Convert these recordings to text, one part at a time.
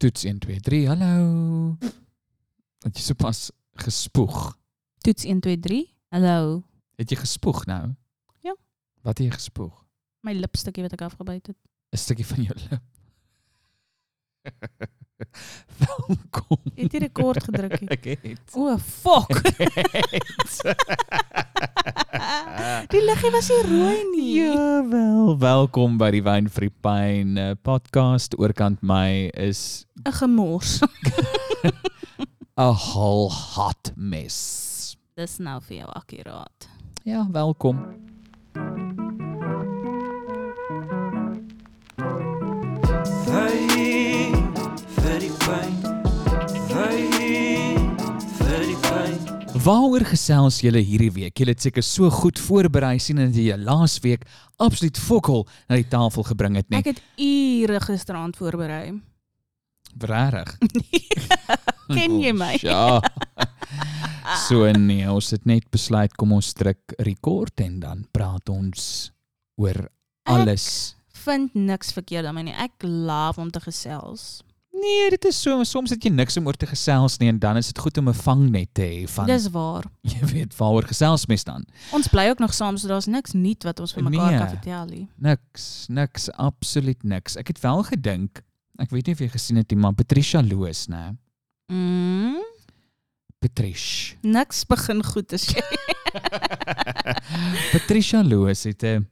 Toets 1 2 3. Hallo. Het jy sopas gespoeg. Toets 1 2 3. Hallo. Het jy gespoeg nou? Ja. Wat het jy gespoeg? My lipstukkie wat ek afgebyt het. 'n Stukkie van jou lip. Welkom. Het jy rekord gedruk? Ek het. O, fuck. Die liggie was nie rooi nie. Ja, wel. Welkom by die Wyn vir die Pyn uh, podcast. Oorkant my is 'n gemors. 'n whole hot mess. Dis nou vir jou akkuraat. Ja, welkom. Vai vir die pyn. Vai vir die pyn. Waaroor gesels julle hierdie week? Julle het seker so goed voorberei sien dat jy laasweek absoluut fokol na die tafel gebring het, nee. Ek het ure gisterand voorberei. Regtig. Ken jy my? Ja. So nee, ons het net besluit kom ons druk rekord en dan praat ons oor alles. Vind niks verkeerd daarmee nie. Ek love om te gesels. Nee, dit is so, soms het jy niks om oor te gesels nie en dan is dit goed om 'n vangnet te hê van Dis waar. jy weet waaroor gesels mens dan. Ons bly ook nog saam, so daar's niks nuut wat ons vir mekaar Nee. kan vertel nie. Niks, niks, absoluut niks. Ek het wel gedink, ek weet nie of jy gesien het nie, maar Patricia Loos, né? Mm, Patrish. niks begin goed te sê. Patricia Loos het 'n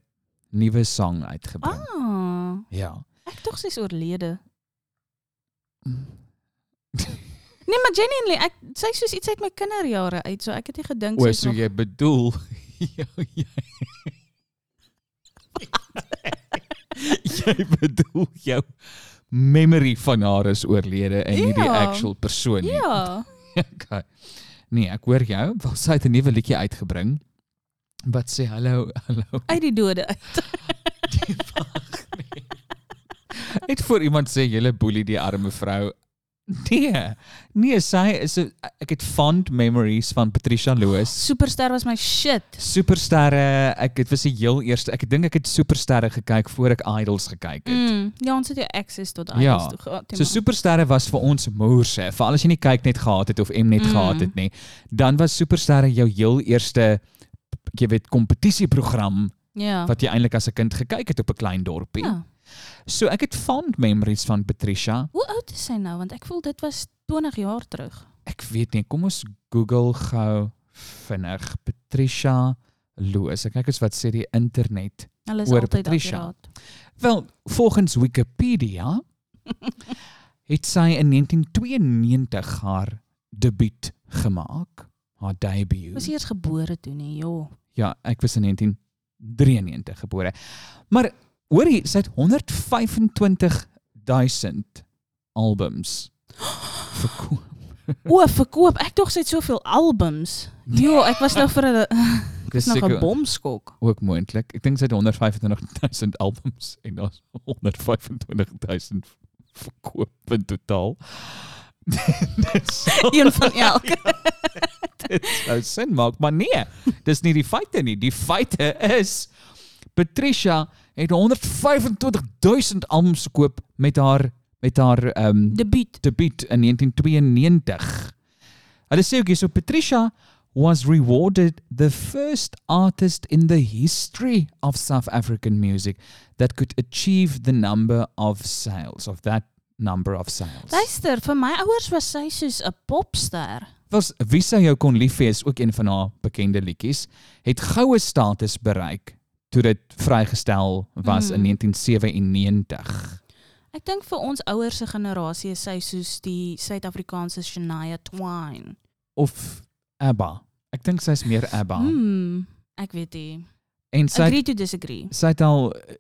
nuwe sang uitgebring. Ah, Ja. ek dink sy's oorlede. Nee, maar genuinely, ek sy soos iets uit my kinderjare uit, so ek het nie gedink sy's so nog jy bedoel ja, jy Jy bedoel jou memory van haar is oorlede en nie die Ja. actual persoon nie. Ja. Okay. Nee, ek hoor jou. Wel sy het 'n nuwe liedjie uitgebring. Wat sê hallo, hallo. Uit die dode uit. Net voor iemand sê julle boelie die arme vrou. Nee. Nee, sy is 'n ek het fond memories van Patricia Loos. Superster was my shit. Supersterre, ek het was die heel eerste. Ek dink ek het Supersterre gekyk voor ek Idols gekyk het. Mm, ja, ons het jou access tot idols Ja. toe gehad. So Supersterre was vir ons moerse. Veral as jy nie kyk net gehad het of Mnet Mm. gehad het nie, dan was Supersterre jou heel eerste jy weet kompetisieprogram Ja. wat jy eintlik as 'n kind gekyk het op 'n klein dorpie. ja. So ek het fond memories van Patricia. Hoe oud is sy nou? Want ek voel dit was 20 jaar terug. Ek weet nie, kom ons Google gou vinnig Patricia Loos. Ek kyk eens wat sê die internet. Hulle is Oor Patricia. akkuraat. Wel, volgens Wikipedia het sy in 1992 haar debuut gemaak, haar debut. Was eers gebore toe nie, joh. Ja, ek was in 1993 gebore. Maar hoorie, sy het 125000 albums verkoop. O, verkoop. Ek dink sy het soveel albums. Jo, ek was nou vir 'n Dis nog 'n bomskok. Ook moontlik. Ek dink sy het 125000 albums en daar's 125000 verkoop in totaal. Sal- Een van elke. dit sou sin maak, maar nee, dis nie die feite nie. Die feite is Patricia het 125000 albums gekoop met haar met haar ehm um, Debuut. debuut in 1992. Hulle sê ook hier so Patricia was rewarded the first artist in the history of South African music that could achieve the number of sales of that number of sales. Luister, vir my ouers was sy soos 'n popster. was wie sou jou kon lief hê is ook een van haar bekende liedjies het goue status bereik toe dit vrygestel was Mm. in 1997. Ek dink vir ons ouers se generasie is sy soos die Suid-Afrikaanse Shania Twain. Of ABBA. Ek dink sy's meer ABBA. Hmm, ek weet nie. En sy Agree to disagree. sy het al eh,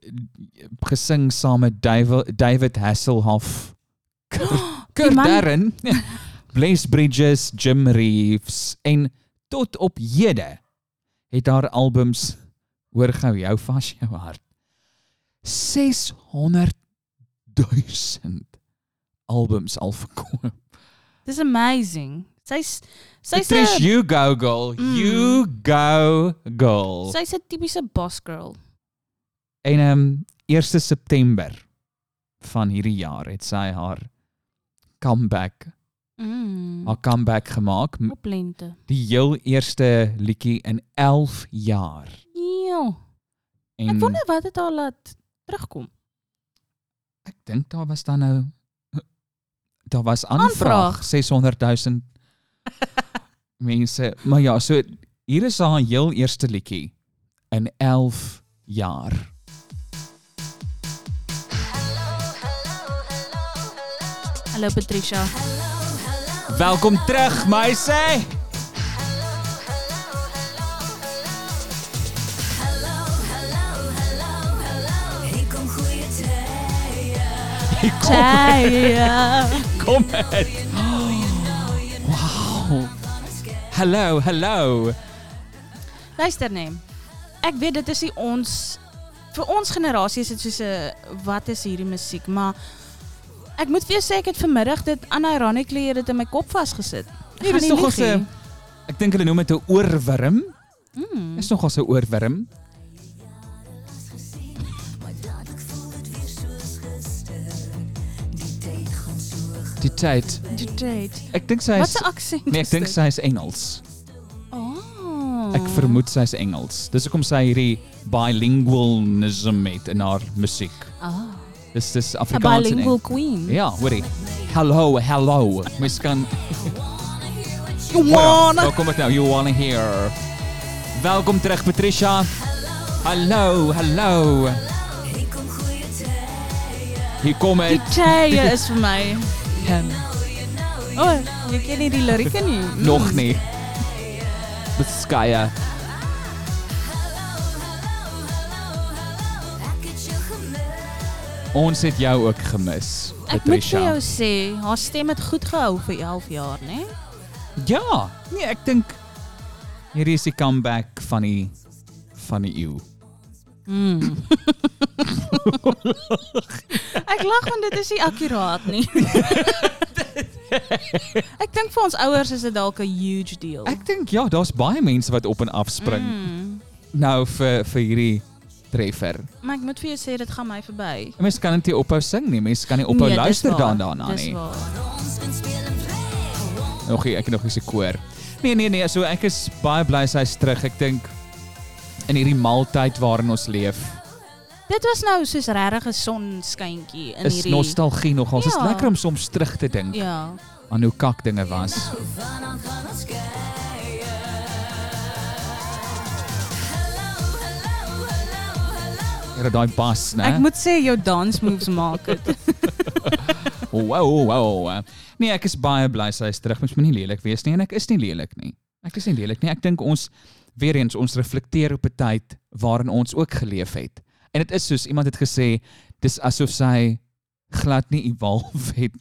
gesing saam met David, David Hasselhoff, Kurt man- Darren, Blaze Bridges, Jim Reeves en tot op hede het haar albums hoor gou jou vas jou hart 600 000 albums al verkoop. Dis amazing. Sy's sy's Trish, you go girl. Mm. You go girl. sy's 'n tipiese boss girl. En ehm um, 1 September van hierdie jaar het sy haar comeback. Mm. Haar comeback gemaak. Op lente. Die heel eerste liedjie in 11 jaar. Ja. En Ek wonder wat dit al laat terugkom. ek dink daar was dan nou daar was aanvraag Aanvraag. 600 000 mense. Maar ja, so hier is haar heel eerste liedjie in 11 jaar. Hallo Patricia. Welkom terug, meisie. Kom, kom het. Wow. Hallo, hallo. Luister neem. Ek weet is nie ons vir ons generasie is dit soos 'n wat is hierdie musiek, maar ek moet ek het vanmiddag dit unironically het dit in my kop vasgesit. Ek Nee, gaan dis nie nogal lieg nie. se ek dink hulle noem dit 'n oorwurm. Mm. Dis nogal 'n oorwurm. Die tyd. Date. Ek dink sy Wat is se aksent? Nee, ek is dink dit? sy is Engels. Oh. Ek vermoed sy is Engels. Dis hoekom sy hierdie bilingualism het in haar musiek. Ah. Dis dis 'n Afrikaans en bilingual queen. Ja, hoorie. Hallo, hallo. Mens kan You kom dit nou. You wanna hear. Welkom terug Patricia. Hallo, hallo. Hier kom Die dit. tye is vir my. O, oh, jy ken nie die lirieke nie. Nog nie. Beskaya. Ons het jou ook gemis, Ek moet vir Patricia. jou sê, haar stem het goed gehou vir 11 jaar, né? Ja, nee, ek dink hierdie is die comeback van die van die eeu. Mm. ek lag want dit is nie akkuraat nie. ek dink vir ons ouers is dit dalk 'n huge deal. Ek dink ja, daar's baie mense wat op en af spring Mm. nou vir vir hierdie treffer. Maar ek moet vir jou sê dit gaan my verby. Mense kan dit nie ophou sing nie. Mense kan nie ophou Nee, luister dan daarna dis nie. waar. Nog nie, ek het nog nie se koor. Nee nee nee, so ek is baie bly sy's terug. Ek dink in hierdie maltyd waarin ons leef, Dit was nou soos regtig 'n sonskyntjie in is hierdie nostalgie nogal. Dit is Ja. lekker om soms terug te dink Ja. aan hoe kak dinge was. Ja, daai bas, né? Ek moet sê jou dance moves maak dit. Wow, wow. Nee, ek is baie bly sy is terug. Mens moenie lelik wees nie en ek is nie lelik nie. Ek is nie lelik nie. Ek dink ons weer eens ons reflekteer op 'n tyd waarin ons ook geleef het. En dit is soos iemand het gesê, dis asof sy glad nie evolve het.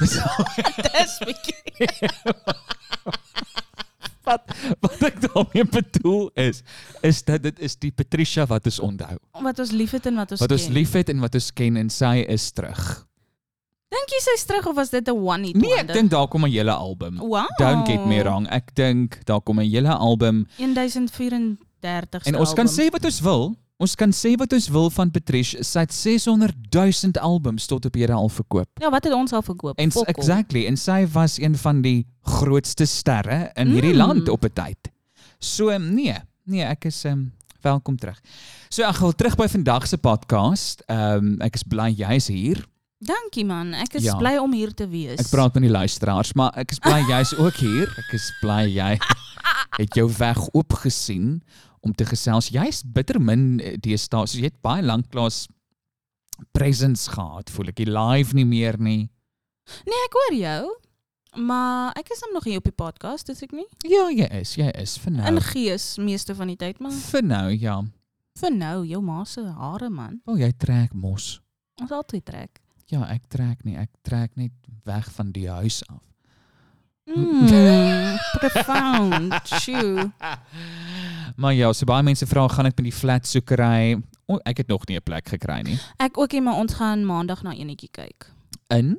Dis Dis bietjie. wat wat ek daarmee bedoel is is dat dit is die Patricia wat ons onthou. Wat ons liefhet en wat ons Wat ons ken. liefhet en wat ons ken en sy is terug. Dink jy sy's terug of was dit 'n one hit Nee, ek wonder? dink daar kom 'n hele album. Wow. Don't get me wrong. Ek dink daar kom 'n hele album 1034 En ons kan sê wat ons wil. Ons kan sê wat ons wil van Patricia. Sy het 600 000 albums tot op hede al verkoop. Ja, wat het ons al verkoop? En exactly, en sy was een van die grootste sterre in hierdie Mm. land op 'n tyd. So nee, nee, ek is um, welkom terug. So ek wil terug by vandag se podcast. Ehm um, ek is bly jy's hier. Dankie man, ek is Ja. bly om hier te wees. Ek praat met die luisteraars, maar ek is bly jy's ook hier. Ek is bly jy het jou weg oopgesien om te gesels. Jy's bitter min eh, deesdae. So jy het baie lank klas presence gehad, voel ek. Jy live nie meer nie. Nee, ek hoor jou. Maar ek is nog nie op die podcast, is ek nie? Ja, jy is, jy is vir nou. In gees meeste van die tyd, maar Vir nou, ja. vir nou jou ma se hare man. O, oh, jy trek mos. Ons altyd trek. Ja, ek trek nie. Ek trek net weg van die huis af. Mm, profound. Shoo. Maar ja, so baie mense vra gaan ek met die flat soekery. O, ek het nog nie 'n plek gekry nie. Ek ook nie, maar ons gaan maandag na enetjie kyk. In?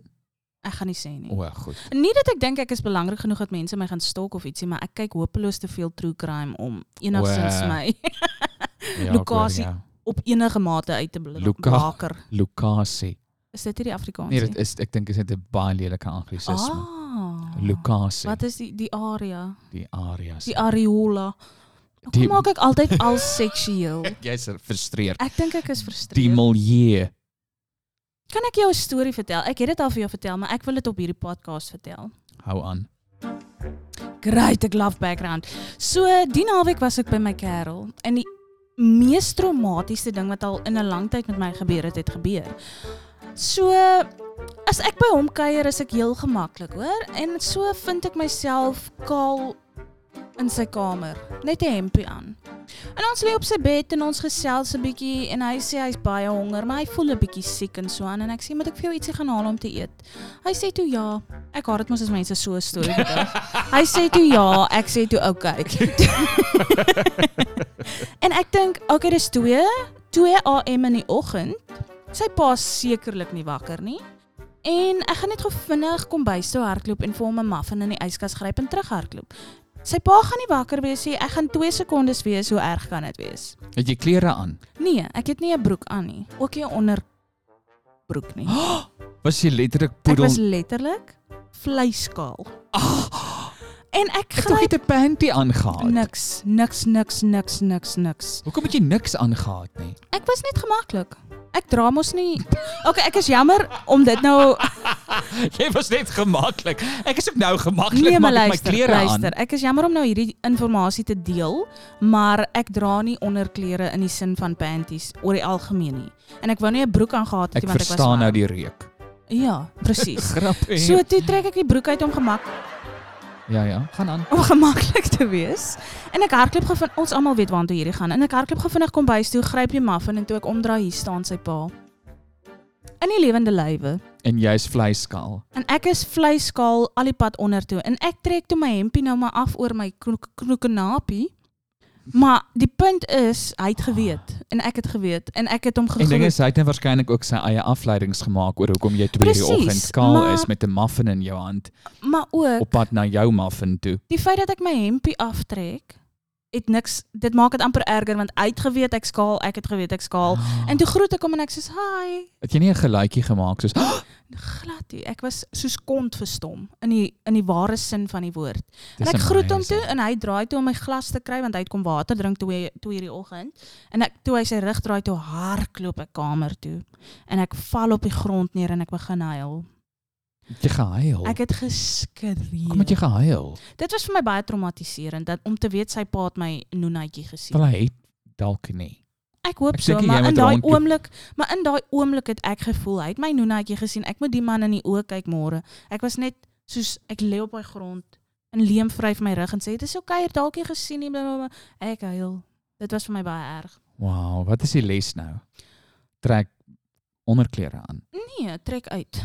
Ek gaan nie sê nie. O, goed. Nie dat ek dink ek is belangrik genoeg dat mense my gaan stalk of ietsie, maar ek kyk hopeloos te veel true crime om enigstens O, my Ja, Lokasie. ja. op enige mate uit te blaker. Lokasie. Is dit die Afrikaans Nee, dit is ek dink is dit 'n baie lelike anglisisme. Ah. Lucasie, Wat is die die area? die areas. Die areola. Die- maak ek altyd al seksueel? Jy's frustreerd. Ek dink ek is Die frustreerd. milieu. Kan ek jou 'n storie vertel? Ek het dit al vir jou vertel, maar ek wil dit op hierdie podcast vertel. Hou aan. Great, ek love background. So, die naweek was ek by my kerel en die mees traumatiese ding wat al in 'n lang tyd met my gebeur het, het gebeur. So, as ek by hom kuier, is ek heel gemaklik, hoor? En so vind ek myself kaal in sy kamer, net 'n hempie aan. En ons lê op sy bed en ons gesels 'n bietjie en hy sê hy's baie honger, maar hy voel 'n bietjie siek en so aan en ek sê moet ek vir jou ietsie gaan haal om te eet. Hy sê toe ja. Ek haat dit mos as mense so storie vertel. Hy sê toe ja, ek sê toe okay. en ek dink okay, dis 2, 2 am in die oggend. Sy pa is sekerlik nie wakker nie. En ek gaan net gou vinnig kom bys toe hardloop en vir hom 'n muffin in die yskas gryp en terughardloop. Sy pa gaan nie wakker wees nie. Ek gaan 2 sekondes wees, hoe erg kan dit wees? Het jy klere aan? Nee, ek het nie 'n broek aan nie. Ook nie 'n onderbroek nie. Was jy letterlik Ek poedel? was letterlik vleiskaal. En ek Ek het tog gryp net 'n panty aangehad. niks, niks, niks, niks, niks, niks. Hoekom het jy niks aangehad nie? Ek was net gemaklik. Ek dra mos nie. Okay, ek is jammer om dit nou jy was net gemaklik. Ek is ook nou gemaklik Nee, maar ek het my klere luister. aan. Ek is jammer om nou hierdie inligting te deel, maar ek dra nie onderklere in die sin van panties oor die algemeen nie. En ek wou nie 'n broek aangehad het Ek nie want ek was verstaan nou die reuk. Ja, presies. So toe trek ek die broek uit om gemak ja ja, gaan aan. om gemaklik te wees. En ek hardloop van ons almal weet waartoe hierdie gaan. En ek hardloop vinnig kom bys toe, gryp die muffin en toe ek omdraai hier staan sy pa. In die lewende lywe. En jy's vleiskaal. En ek is vleiskaal al die pad onder toe en ek trek toe my hempie nou maar af oor my knoek- knoekenapie. Maar die punt is, hy het geweet en ek het geweet en ek het hom En ding geglo. is hy het nou waarskynlik ook sy eie afleidings gemaak oor hoekom jy 2 die oggend kaal is met 'n muffin in jou hand Maar ook op pad na jou muffin toe. die feit dat ek my hempie aftrek, het niks dit maak dit amper erger want hy het geweet ek skaal, ek het geweet ek skaal. En toe groet ek hom en ek sê hi. het jy nie 'n geluidjie gemaak soos Glad nie. Ek was soos kont verstom in die in die ware sin van die woord. En ek groet hom amazing. toe en hy draai toe om my glas te kry want hy het kom water drink toe hy- toe hierdie oggend. En ek toe hy sy rug draai toe hardloop ek kamer toe. En ek val op die grond neer en ek begin huil. Het jy gehuil. Ek het geskree. Kom het jy gehuil? Dit was vir my baie traumatiserend dat om te weet sy pa het my noenatjie gesien. Want hy het dalk nie. Ek hoop Ek so, maar in daai oomblik, maar in daai oomblik het ek gevoel hy het my noenatjie gesien. Ek moet die man in die oë kyk môre. Ek was net soos ek lê op daai grond en Liam vryf my rug en sê dit is oukei, okay, dalk jy gesien nie. blablabla." Ek huil. Dit was vir my baie erg. Wow, wat is die les nou? Trek onderklere aan. Nee, trek uit.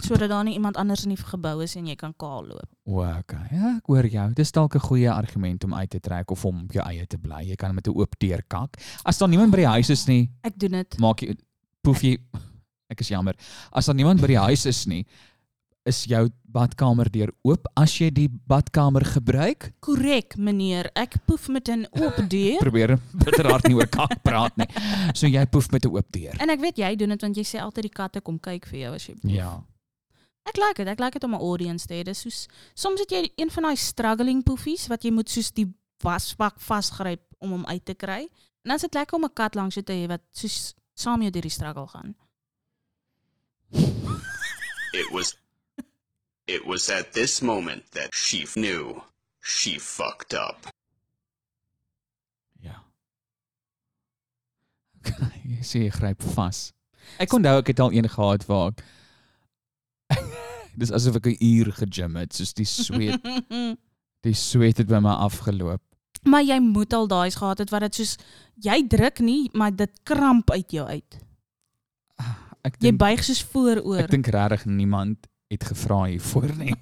Sodat daar nie iemand anders in die gebou is en jy kan kaal loop. O, okay. Ja, ek hoor jou. Dis dalk 'n goeie argument om uit te trek of om op jou eie te bly. Jy kan met 'n oop deur kak. As daar niemand by die huis is nie, Ek doen dit. maak jy poef jy Ek is jammer. As daar niemand by die huis is nie, is jou badkamer deur oop as jy die badkamer gebruik? Korrek, meneer. Ek poef met 'n oop deur. Probeer bitterhard nie oor kak praat nie. So jy poef met 'n oop deur. En ek weet jy doen dit want jy sê altyd die katte kom kyk vir jou as jy poef. Ja. Ek like dit. Ek like dit om 'n audience te hê. Dis soos soms het jy een van daai struggling poefies wat jy moet soos die wasbak vasgryp om hom uit te kry. En dan is dit lekker om 'n kat langs jou te hê wat soos saam jou deur die struggle gaan. It was it was at this moment that she knew she fucked up. Ja. Jy sê jy gryp vas. Ek onthou ek het al een gehad waar ek Dis asof ek 'n uur gegym het, soos die sweet, die sweet het by my afgeloop. maar jy moet al daai's gehad het wat dit soos jy druk nie, maar dit kramp uit jou uit. Ek Jy dink buig soos vooroor. ek dink regtig niemand het gevra hiervoor nie.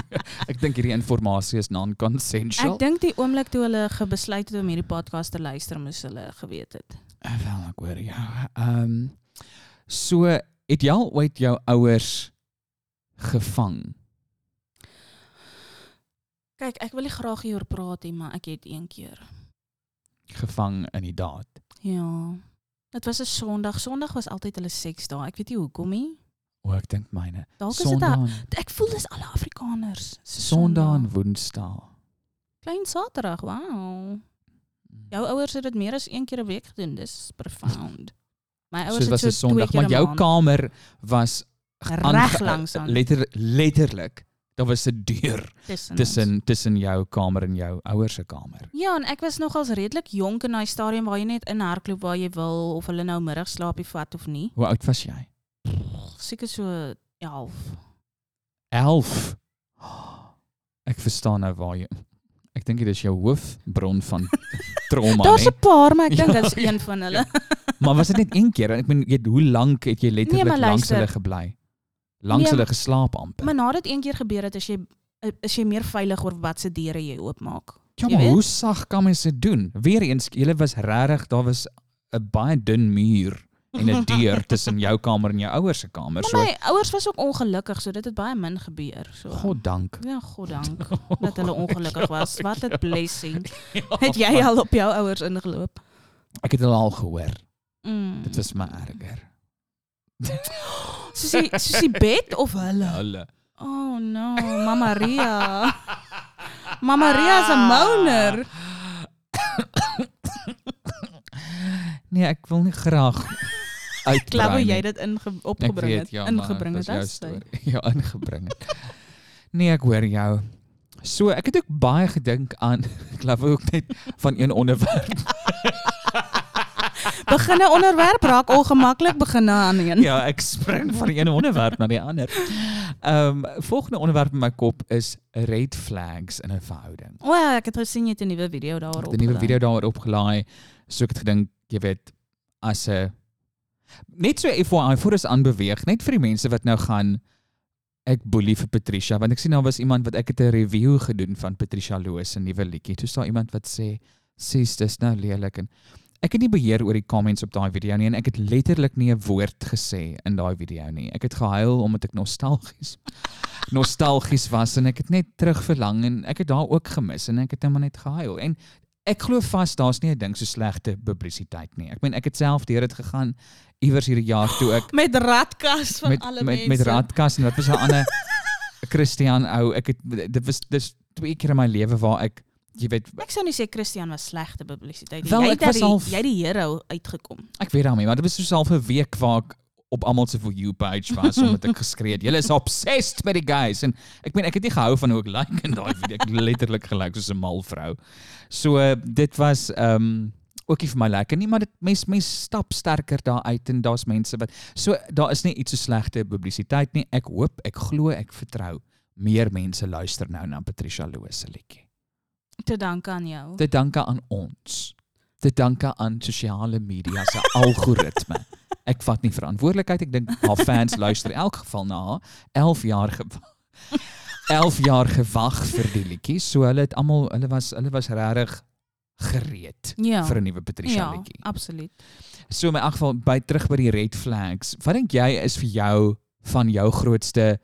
ek dink hierdie inligting is non-consensual. Ek dink die oomblik toe hulle gebesluit het om hierdie podcast te luister, moes hulle geweet het. Eh, Wel, ek hoor jou. Ehm um, so het jy al ooit jou ouers gevang? Kyk, ek wil nie graag hieroor praat nie, maar ek het een keer. Gevang in die daad. Ja. Dit was 'n Sondag. Sondag was altyd hulle seksdae. Ek weet nie hoekom nie. O, ek dink myne. Dalk is dit ek voel dis alle Afrikaners. Sondag en Woensdae. Klein Saterdag. Wow. Jou ouers het dit meer as een keer 'n week gedoen. Dis profound. My So ouers was 'n het so Sondag, keer maar 'n jou maand. kamer was Reg langs aan. Letter, letterlik. Daar was 'n deur tussen. tussen jou kamer en jou ouers se kamer. Ja, en ek was nogals redelik jonk in daai stadium waar jy net in hardloop waar jy wil of hulle nou middagslaapie vat of nie. Hoe oud was jy? Seker so 11. 11. Ek verstaan nou waar jy Ek dink dit is jou hoofbron van trauma, Daar's. 'n paar, maar ek dink Ja, dit is ja. een van hulle. Maar was dit net een keer? Ek meen, jy hoe lank het jy letterlik Nee, langs hulle gebly? Langs Nee, hulle maar- geslaap amper. Maar nadat dit een keer gebeur het, is jy is jy meer veilig oor wat se deure jy oopmaak. ja, maar hoe sag kan mens dit doen? Weereens, julle was regtig, daar was 'n baie dun muur en 'n deur tussen jou kamer en jou ouers se kamer. Maar So my ouers was ook ongelukkig, so dit het baie min gebeur. So. God dank. Ja, goddank dat hulle ongelukkig was. Wat 'n blessing. Ja, Het jy al op jou ouers ingeloop? Ek het dit al gehoor. Mm. Dit was my erger. Soos die bed of hulle. Hulle. Oh no, Mama Maria. Mama Maria is 'n moaner. Nee, ek wil nie graag uitbrei. Klap hoe jy nie. dit inge Ek opgebring het, ja, ingebring het. storie. Ja, ingebring het. Nee, ek hoor jou. So, ek het ook baie gedink aan ek glo ook net van een onderwerp. Begin 'n onderwerp raak ongemaklik begin aan een. Ja, ek spring van die een onderwerp na die ander. Ehm volgende onderwerp in my kop is red flags in 'n verhouding. O, ja, ek het gesien jy het 'n nuwe video daarop. 'n nuwe video daaroor opgelaai. So ek het gedink, jy weet, as 'n net so FYI voor ons aanbeweeg, net vir die mense wat nou gaan ek boelie vir Patricia want ek sien daar was iemand wat ek het 'n review gedoen van Patricia Loos se nuwe liedjie. Toe staan iemand wat sê, "Sis, dis nou lelik." En ek het nie beheer oor die comments op daai video nie en ek het letterlik nie 'n woord gesê in daai video nie. Ek het gehuil omdat ek nostalgies nostalgies was en ek het net terugverlang en ek het daar ook gemis en ek het net maar net gehuil. En ek glo vas daar's nie 'n ding so slegte publisiteit nie. Ek meen ek het self deur dit gegaan iewers hierdie jaar toe ek met radkas van met alle met mense. met Radkas en wat was 'n ander Christian ou. Ek het dit was dis twee keer in my lewe waar ek jy weet Ek sou nie sê Christian was slegte publisiteit nie. Wel, jy het die, half- jy die hero uitgekom. ek weet daarmee, maar dit was so self 'n week waar ek op almal se for you page was omdat ek geskree het. Julle is obsessed met die guys en ek meen ek het nie gehou van hoe ek lyk in daai video. Ek letterlik gelyk soos 'n mal vrou. So uh, dit was ehm um, ook nie vir my lekker nie, maar dit mens mens stap sterker daar uit en daar's mense wat so daar is nie iets so slegte publisiteit nie. Ek hoop, ek glo, ek vertrou meer mense luister nou na Patricia Loos se liedjie. Te danke aan jou. Te danke aan ons. Te danke aan sosiale media se algoritme. Ek vat nie verantwoordelikheid. Ek dink haar fans luister in elk geval na haar. 11 jaar gewag. 11 jaar gewag vir die liedjie. So hulle het almal hulle was hulle was regtig gereed Ja. vir 'n nuwe Patricia Ja, liedjie. absoluut. So in my geval by terug by die red flags. Wat dink jy is vir jou van jou grootste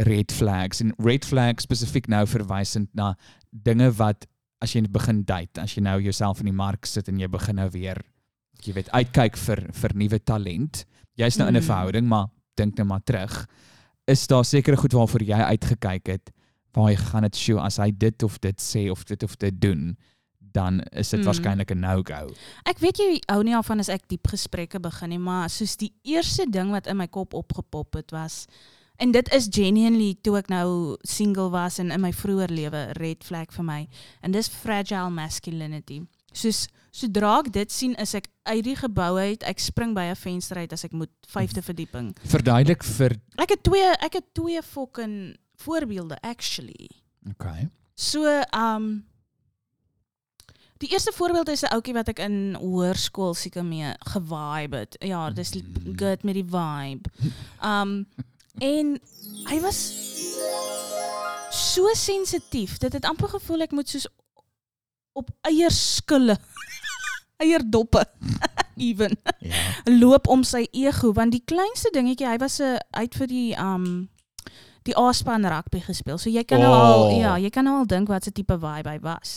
red flags en red flags spesifiek nou verwysend na dinge wat as jy begin date, as jy nou jouself in die mark sit en jy begin nou weer jy weet uitkyk vir vir nuwe talent. Jy's nou in 'n Mm. verhouding, maar dink nou maar terug. Is daar sekere goed waarvoor jy uitgekyk het waar jy gaan dit show as hy dit of dit sê of dit of dit doen, dan is dit Mm. waarskynlik 'n no-go. Ek weet jy hou nie daarvan as ek diep gesprekke begin nie, maar soos die eerste ding wat in my kop opgepop het was en dit is genuinely toe ek nou single was en in my vroeë lewe red flag vir my en dis fragile masculinity. Soos sodra ek dit sien is ek uit die gebou uit, ek spring by 'n venster uit as ek moet vyfde verdieping. Verduidelik vir Ek het twee ek het twee fucking voorbeelde actually. okay. So, um Die eerste voorbeeld is 'n ouetjie wat ek in hoërskool seker mee gevibe het. Ja, dis Mm. good met die vibe. Um en hy was so sensitief. Dit het amper gevoel ek moet soos op eierskulle eierdoppe even Ja. loop om sy ego want die kleinste dingetjie hy was 'n uit vir die um die A-span rugby gespeel. So jy kan nou al Oh. ja, jy kan nou al dink wat se tipe vibe hy was.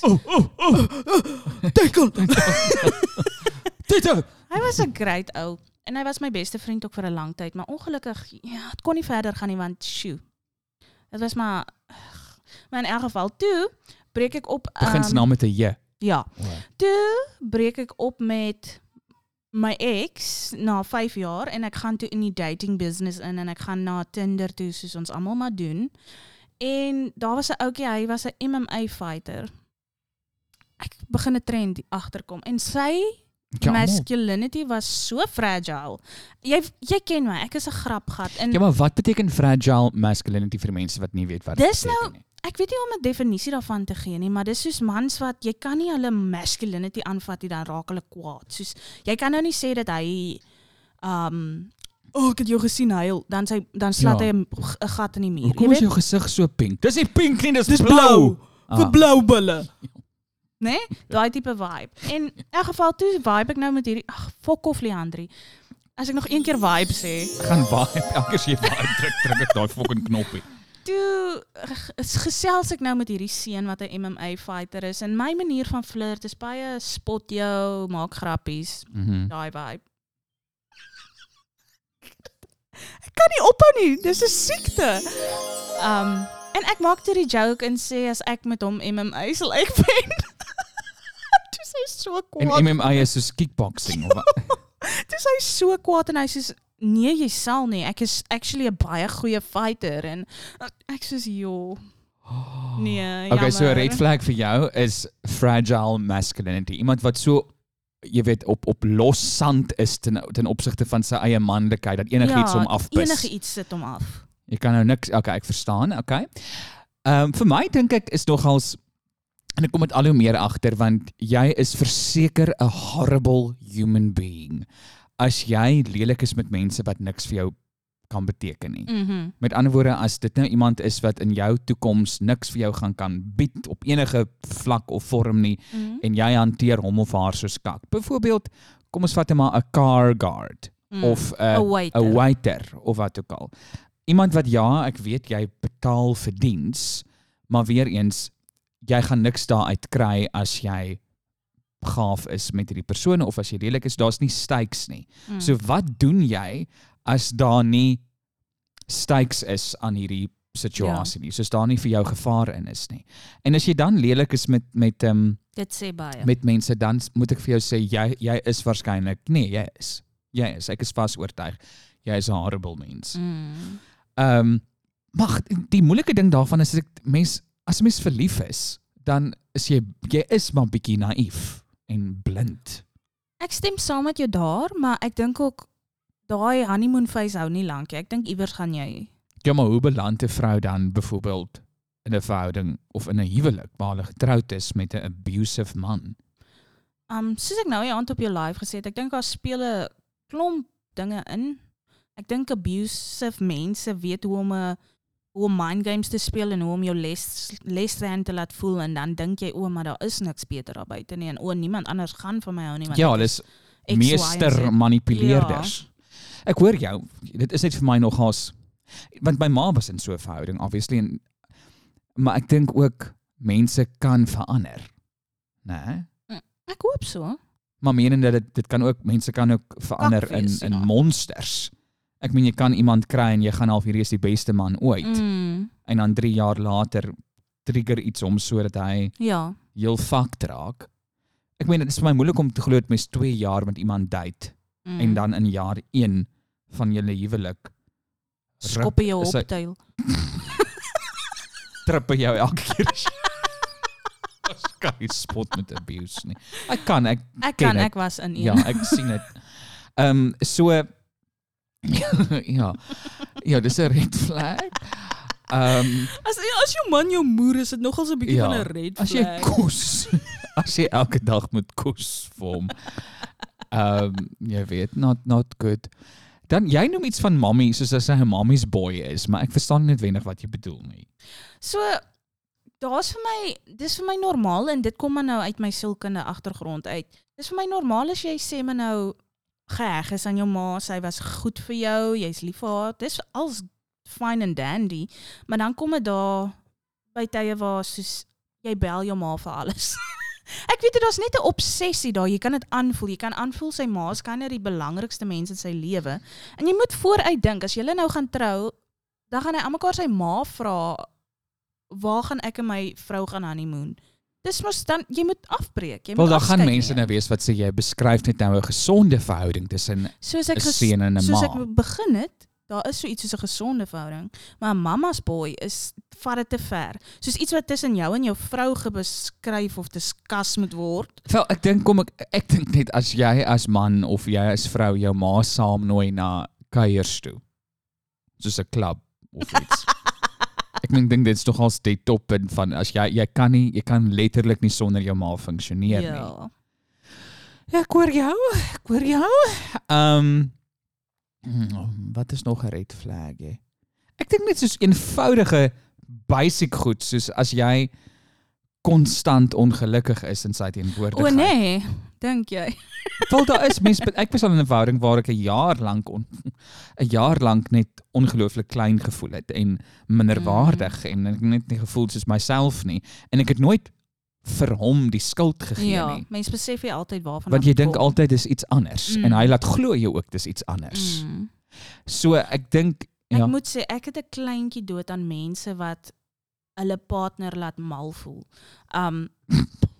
Tackle. Tito. Hy was 'n great ou en hy was my beste vriend ook vir 'n lang tyd, maar ongelukkig ja, het kon nie verder gaan nie want sjoe. Dit was maar maar in elk geval toe breek ek op Begin ehm, se naam met 'n J. Ja, toe breek ek op met my ex na 5 jaar en ek gaan toe in die dating business in en ek gaan na Tinder toe soos ons almal maar doen. En daar was 'n ouetjie, hy was 'n MMA fighter. Ek begin 'n trend agterkom en sy Ja, masculinity was so fragile. Jy jy ken my, ek is 'n grapgat en Ja, maar wat beteken fragile masculinity vir mense wat nie weet wat dit Dis beteken nou- nie? ek weet nie om 'n definisie daarvan te gee nie, maar dis soos mans wat jy kan nie hulle masculinity aanvat nie, dan raak hulle kwaad. Soos jy kan nou nie sê dat hy um oh, ek het jou gesien huil, dan sy dan slaat Ja. hy 'n gat in die muur. Hoekom is jou gesig so pink? Dis nie pink nie, dis, Dis blou. blou. Ah. blou bulle. Né? Daai tipe vibe. En in elk geval toe vibe ek nou met hierdie ag fok off Leandri. As ek nog een keer vibe sê, gaan vibe. Elke keer jy vibe druk, druk ek daai fucking knoppie. toe is gesels ek nou met hierdie seun wat 'n MMA fighter is en my manier van flirt is baie spot jou, maak grappies, Mhm. daai vibe. Ek kan nie ophou nie, dis 'n siekte. Um en ek maak toe die joke en sê as ek met hom MMA sal ek wen. Hy so En kwaad. MMA is soos kickboxing of wat? Dis hy so kwaad en hy sê nee, jy sal nie. Ek is actually 'n baie goeie fighter en uh, ek sê joh. Nee, Okay, so 'n red flag vir jou is fragile masculinity. Iemand wat so jy weet op op los sand is ten ten opsigte van sy eie manlikheid dat enigiets hom afpis. Enige iets sit hom af. Jy kan nou niks okay, ek verstaan. Okay. Ehm um, vir my dink ek is nogals en ek kom dit al hoe meer agter want jy is verseker 'n horrible human being as jy lelik is met mense wat niks vir jou kan beteken nie. Mhm. Met ander woorde, as dit nou iemand is wat in jou toekoms niks vir jou gaan kan bied op enige vlak of vorm nie Mm en jy hanteer hom of haar soos kak. Byvoorbeeld, kom ons vat net maar 'n car guard mm. of 'n 'n waiter. 'n waiter of wat ook al. Iemand wat ja, ek weet jy betaal vir diens, maar weer eens jy gaan niks daaruit kry as jy gaaf is met hierdie persone of as jy lelik is, daar's nie stakes nie. Mm. So wat doen jy as daar nie stakes is aan hierdie situasie nie. Soos daar nie vir jou gevaar in is nie. En as jy dan lelik is met met ehm um, dit sê baie. met mense dan moet ek vir jou sê jy jy is waarskynlik nee, jy is. Jy is. Ek is vas oortuig jy is 'n horrible mens. Mm. Ehm um, maar die moeilike ding daarvan is as ek mens as 'n mens verlief is, dan is jy jy is maar bietjie naïef en blind. Ek stem saam met jou daar, maar ek dink ook daai honeymoon phase hou nie lank nie. Ek dink iewers gaan jy Ja, maar hoe beland 'n vrou dan byvoorbeeld in 'n verhouding of in 'n huwelik waar hulle getroud is met 'n abusive man? Um soos ek nou die aand op jou live gesê het, ek dink daar speel 'n klomp dinge in. Ek dink abusive mense weet hoe om 'n hoe om mind games te speel en hoe om jou les lesrand te laat voel en dan dink jy o, maar daar is niks beter daar buite nie en o, niemand anders gaan van my hou nie want Ja, ek hulle is is X, Y en meester manipuleerders. Ek hoor jou. Dit is net vir my nogals want my ma was in so 'n verhouding obviously en maar ek dink ook mense kan verander. Né? Nee? Ek hoop so. Maar menende dit dit kan ook mense kan ook verander in wees, in ja. monsters. Ek meen jy kan iemand kry en jy gaan half hierdie is die beste man ooit Mm, en dan 3 jaar later trigger iets om sodat hy ja. heel fucked raak. Ek meen dit is vir my moeilik om te glo dat mens 2 jaar met iemand date Mm. en dan in jaar 1 van julle huwelik skoppe jou optuil. trippe jou elke keer. As kan nie spot met abuse nie. Ek kan ek Ek kan, dit. ek was in een. ja, ek sien dit. Ehm um, so ja. Ja, dis 'n red flag. Ehm um, As as jou man jou moer is, dit nogals 'n bietjie Ja, van 'n red as jy flag. kos as jy elke dag moet kos vir hom. Ehm um, jy weet not not good. Dan jy noem iets van mommy soos as hy 'n mommy's boy is, maar ek verstaan nie noodwendig wat jy bedoel nie. So daar's vir my dis vir my normaal en dit kom maar nou uit my sielkunde agtergrond uit. Dis vir my normaal as jy sê maar nou geheg is aan jou ma, sy was goed vir jou, jy's lief vir haar. Dis als fine and dandy, maar dan kom dit daar by tye waar soos jy bel jou ma vir alles. Ek weet dit daar's net 'n obsessie daar. Jy kan dit aanvoel. Jy kan aanvoel sy ma is kan die belangrikste mens in sy lewe. En jy moet vooruit dink as jy nou gaan trou, dan gaan hy almekaar sy ma vra waar gaan ek en my vrou gaan honeymoon. Dis mos dan jy moet afbreek. Jy Wel moet daar gaan mense nou wees wat sê jy beskryf net nou 'n gesonde verhouding tussen soos 'n seun en 'n soos ma. ek begin het, daar is so iets soos 'n gesonde verhouding, maar 'n mama's boy is vat dit te ver. Soos iets wat tussen jou en jou vrou gebeskryf of diskus moet word. Wel, ek dink kom ek ek dink net as jy as man of jy as vrou jou ma saamnooi na kuiers toe. Soos 'n klub of iets. Ek dink dit is tog als die toppunt van as jy jy kan nie jy kan letterlik nie sonder jou ma funksioneer nie. ja. Ja, ek hoor jou. Ek hoor jou. Ehm um, wat is nog 'n red flag hè? Ek dink net soos eenvoudige basic goed soos as jy konstant ongelukkig is in sy O teenwoordigheid. nee, dink jy? Wel daar is mense ek was al in 'n verhouding waar ek 'n jaar lank 'n jaar lank net ongelooflik klein gevoel het en minderwaardig en ek net nie gevoel soos myself nie en ek het nooit vir hom die skuld gegee Ja, nie. mense besef jy altyd waarvan Want jy dink altyd dis iets anders Mm. en hy laat glo jou ook dis iets anders. Mm. So ek dink Ek ja, moet sê ek het 'n kleintjie dood aan mense wat hulle partner laat mal voel. Um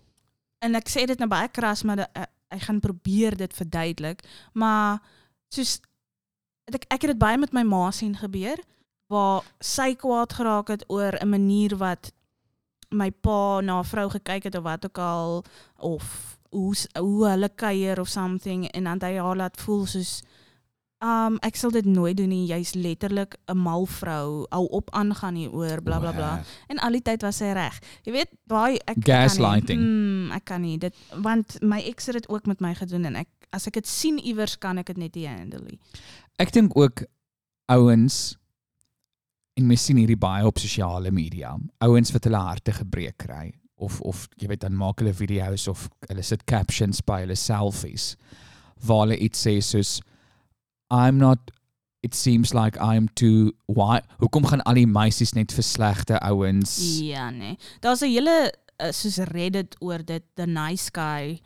en ek sê dit nou baie kras maar de- ek, ek gaan probeer dit verduidelik, maar soos ek ek het dit baie met my ma sien gebeur waar sy kwaad geraak het oor 'n manier wat my pa na 'n vrou gekyk het of wat ook al of hoe hoe hulle kuier of something en dan het hy haar laat voel soos Um ek sal dit nooit doen nie. Jy's letterlik 'n mal vrou. Hou op aangaan hieroor bla bla bla. Wow. En al die tyd was sy reg. Jy weet, daai ek ek Gaslighting. Kan nie, mm, ek kan nie dit want my ex het dit ook met my gedoen en ek as ek dit sien iewers kan ek dit net nie handle nie. ek dink ook ouens en mens sien hierdie baie op sosiale media. Ouens wat hulle harte gebreek kry of of jy weet dan maak hulle video's of hulle sit captions by hulle selfies waar hulle iets sê soos I'm not it seems like I'm too why hoekom gaan al die meisies net vir slegte ouens Ja nee. Daar's 'n hele uh, soos Reddit oor dit the nice guy.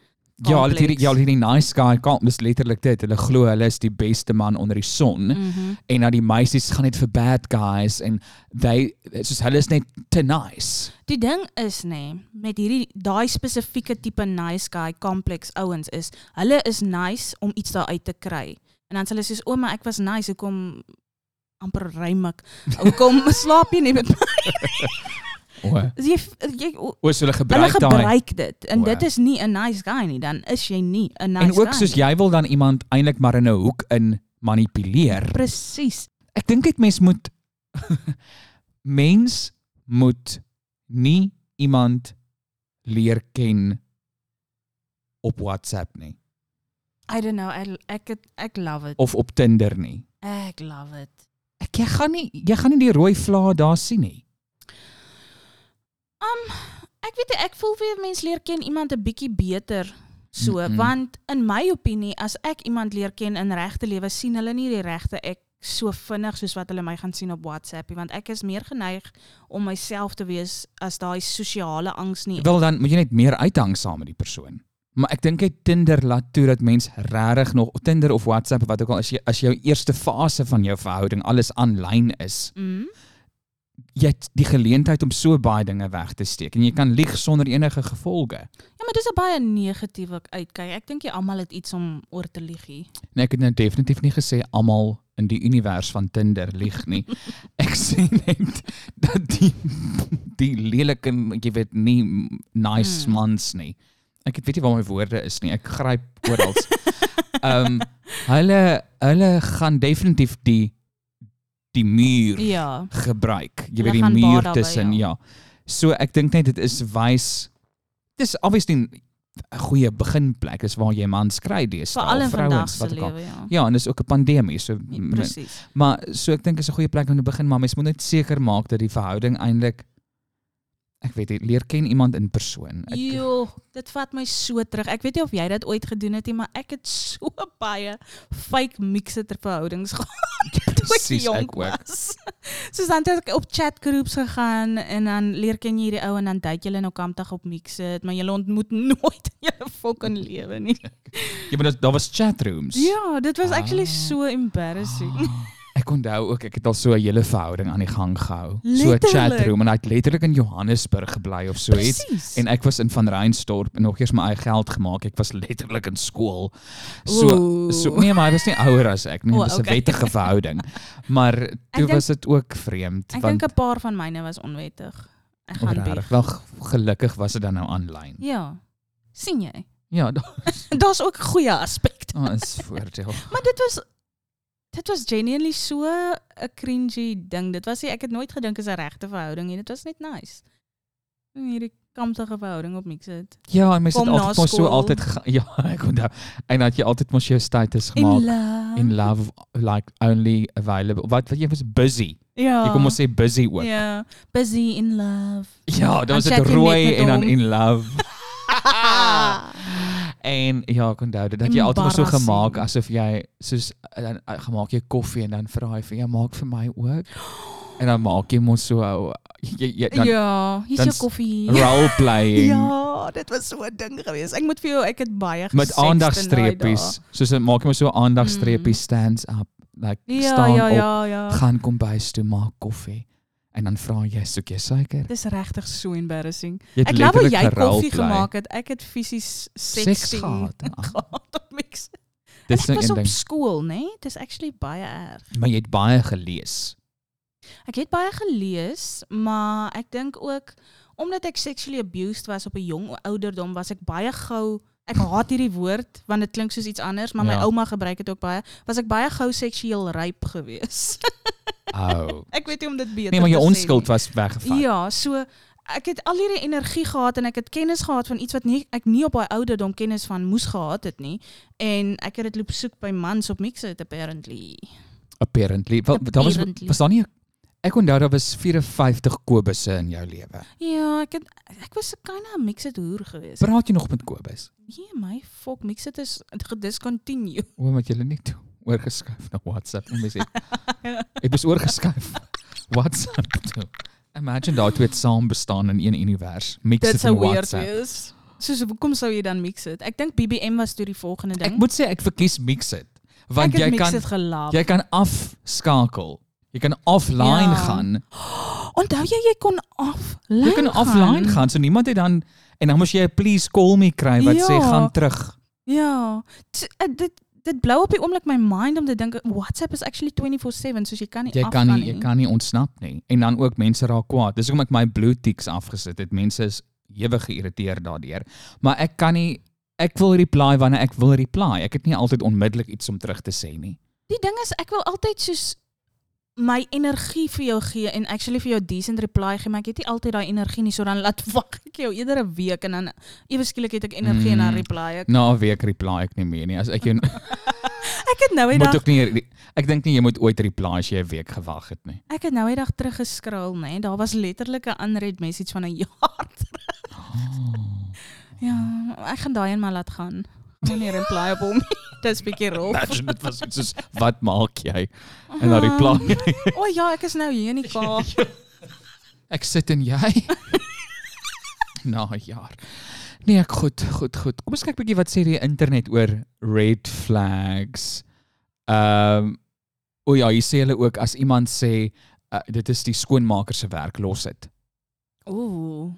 ja hulle hierdie complex. ja hierdie nice guy kom dis letterlik dit hulle glo hulle is die beste man onder die son Mhm. en dan die meisies gaan net vir bad guys en they soos hulle is net te nice. Die ding is nê, nee, met hierdie daai spesifieke tipe nice guy kompleks ouens is, hulle is nice om iets daar uit te kry. En dan sê hulle soos, "Ouma, ek was nice, hoekom amper rym ek? Hoekom slaap jy nie met my?" O, Jy jy o- o so hulle hulle gebruik daai. gebruik dit en O. dit is nie 'n nice guy nie, dan is jy nie 'n nice En ook guy. soos jy wil dan iemand eintlik maar in 'n hoek in manipuleer. presies. Ek dink dit mens moet mens moet nie iemand leer ken op WhatsApp nie I don't know, ek ek het- ek love it. of op Tinder nie. Ek love it. Ek jy gaan nie jy gaan nie die rooi vlae daar sien nie. Um ek weet ek voel weer mense leer ken iemand 'n bietjie beter so Mhm. want in my opinie as ek iemand leer ken in regte lewe sien hulle nie die regte ek so vinnig soos wat hulle my gaan sien op WhatsApp nie want ek is meer geneig om myself te wees as daai sosiale angs nie. Wel dan moet jy net meer uithang saam met die persoon. Maar ek dink hy Tinder laat toe dat mens regtig nog Tinder of WhatsApp of wat ook al as jy as jou eerste fase van jou verhouding alles aanlyn is, Mm. jy het die geleentheid om so baie dinge weg te steek en jy kan lieg sonder enige gevolge. Ja, maar dis 'n baie negatiewe uitkyk. Ek dink jy almal het iets om oor te lieg hier. Nee, ek het nou definitief nie gesê almal in die univers van Tinder lieg nie. Ek sê net dat die die lelike jy weet nie nice mans nie. Ek weet nie waar my woorde is nie. Ek gryp oral. Ehm um, hulle hulle gaan definitief die die muur Ja. gebruik. Jy weet die muur tussen ja. So ek dink net dit is wys dis obviously 'n goeie beginplek is waar jy mans kry deesdae. Vrouens, wat lewe, ja. Ja, en dis ook 'n pandemie, so Ja, m- Presies. maar so ek dink is 'n goeie plek om te begin, maar mens moet net seker maak dat die verhouding eintlik ek weet nie, leer ken iemand in persoon. Ek, Jo, dit vat my so terug. Ek weet nie of jy dit ooit gedoen het nie, maar ek het so baie fake mixer verhoudings gehad. Presies, ek ook. was. Soos dan het ek op chatgroups gegaan en dan leer ken jy hierdie ou en dan date julle nou kampdag op Mixit, maar julle ontmoet nooit in julle fucking lewe nie. Ja, maar dat- daar was chatrooms. Ja, dit was actually Ah. so embarrassing. Ek onthou ook ek het al so 'n hele verhouding aan die gang gehou. So 'n chatroom en hy het letterlik in Johannesburg gebly of so iets. En ek was in Van Reinstorp en nog eers my eie geld gemaak. Ek was letterlik in skool. So nee, maar hy was nie ouer as ek nie. Dit was 'n okay. wettige verhouding. Maar toe dink- was dit ook vreemd Ek want dink 'n paar van myne was onwettig. Ek gaan wel gelukkig was dit dan nou aanlyn. Ja. sien jy? Ja, daar Daar's ook goeie aspekte. daar is voordeel. Maar dit was dit was genuinely so 'n cringy ding. Dit was nie ek het nooit gedink is 'n regte verhouding nie. Dit was net nice. En Hierdie kamptige verhouding op Mixit. Ja, en mense het altyd mos so altyd gegaan. Ja, ek onthou. En dat jy altyd mos jou status In gemaak love. in love like only available. Wat wat jy was busy. Ja. Jy kom ons sê busy ook. Ja. Busy in love. Ja, dan was dit jy rooi en dan in love. en ja, ek onthou dit dat jy altyd maar so Embarrassing. gemaak asof jy soos eh, dan eh, gemaak jy koffie en dan vra hy vir jou maak vir my ook. En dan maak jy mos so ou jy, jy dan ja, hier's dan jou s- koffie. role playing Ja, dit was so 'n ding geweest. Ek moet vir jou, ek het baie met daai aandagstreepies. Soos dit maak jy mos so aandagstreepies stands up like. Mm. Ja, staan ja, op, ja, ja. gaan kombuis toe maak koffie. En dan vra jy soek jy suiker. Dis regtig so embarrassing. Ek glo hoe jy koffie gemaak het. Ek het fisies Seks gehad, op mix. Dit Ek is 'n was op ding. skool, né? Nee? Dis actually baie erg. Maar jy het baie gelees. Ek het baie gelees, maar ek dink ook omdat ek sexually abused was op 'n jong ouderdom, was ek baie gou Ek haat hierdie woord want dit klink soos iets anders, maar my Ja. ouma gebruik dit ook baie. Was ek baie gou seksueel ryp gewees. Oh. ek weet nie om dit beter Nee, maar jou te sê onskuld nie. was weggevat. Ja, so ek het al hierdie energie gehad en ek het kennis gehad van iets wat nie ek nie op daai ouderdom kennis van moes gehad het nie en ek het dit loop soek by mans op Mixit apparently. Apparently. Wel, daar was was daar nie Ek onthou daar was 54 Kobusse in jou lewe. Ja, ek het ek was 'n kind of Mixit hoer geweest. Praat jy nog met Kobus? Nee, my fok Mixit is gediscontinue. O, wat julle nie toe oorgeskuif na WhatsApp om sê. Ek is oorgeskuif. WhatsApp toe. Imagine daai twee het saam bestaan in een univers. Mix Dit dit sou in weird WhatsApp. wees. Soos hoekom sou jy dan Mixit? Ek dink BBM was toe die volgende ding. Ek moet sê ek verkies Mix it. Want jy kan jy kan afskakel. Jy kan offline Ja. gaan. Onthou jy jy kon offline Jy kan offline gaan. So niemand het dan en dan moet jy 'n please call me kry wat sê Ja. gaan terug. Ja. T uh, dit dit blou op die oomblik my mind om te dink WhatsApp is actually 24/7 soos jy kan nie Jy afgaan kan nie jy kan nie ontsnap nie. En dan ook mense raak kwaad. Dis hoekom ek my blue ticks afgesit het. Mense is ewig geïrriteerd daardeur. Maar ek kan nie ek wil reply wanneer ek wil reply. Ek het nie altyd onmiddellik iets om terug te sê nie. Die ding is ek wil altyd soos my energie vir jou gee en actually vir jou decent reply gee, maar ek het nie altyd daai energie nie, so dan laat wag ek jou eerder 'n week en dan ewe skielik het ek energie en dan Mm. reply ek. Na 'n week reply ek nie meer nie. As ek jou Ek het nou moet eendag ook nie ek dink nie jy moet ooit reply as jy 'n week gewag het nie. ek het nou eendag teruggescroll, nê. Nee. Daar was letterlik 'n unread message van 'n jaar. Ja, ek gaan daai een maar laat gaan. Ek gaan nie reply op hom nie. Dis bietjie rof. Imagine dit was iets soos wat maak jy? En dan reply jy. O oh, ja, ek is nou hier in die Kaap. Ek sit en jy. Na 'n jaar. Nee, ek goed, goed, goed. Kom ons kyk bietjie wat sê die internet oor red flags. Ehm um, o ja, hier sê hulle ook as iemand sê uh, dit is die skoonmaker se werk, los dit. Ooh.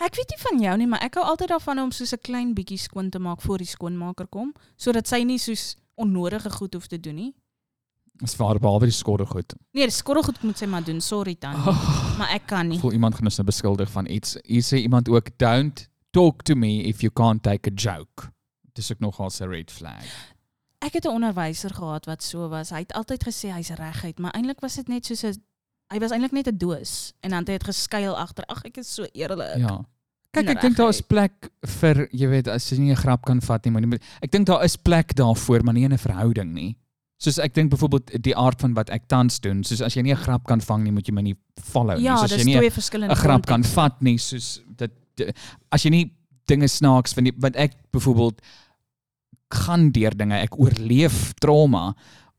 Ek weet nie van jou nie, maar ek hou altyd daarvan om soos 'n klein bietjie skoon te maak voor die skoonmaker kom, sodat sy nie soos onnodige goed hoef te doen nie. Dis waar behalwe die skorre goed. Nee, die skorrelgoed moet sy maar doen, sorry tannie, Oh, maar ek kan nie. voel iemand gaan ons nou beskuldig van iets. Hier sê iemand ook don't talk to me if you can't take a joke. Dis ook nogal 'n red flag. Ek het 'n onderwyser gehad wat so was. Hy het altyd gesê hy's reguit, maar eintlik was dit net soos 'n hy was eintlik net 'n doos en dan het hy geskuil agter. Ag, ek is so eerlik. Ja. Kyk, ek dink daar is plek vir, jy weet, as jy nie 'n grap kan vat nie, maar nie, ek dink daar is plek daarvoor, maar nie in 'n verhouding nie. Soos ek dink byvoorbeeld die aard van wat ek tans doen, soos as jy nie 'n grap kan vang nie, moet jy my nie follow Ja, nie. Soos jy nie 'n grap kan konteks. vat nie, soos dit di- as jy nie dinge snaaks vind nie, want ek byvoorbeeld gaan deur dinge, ek oorleef trauma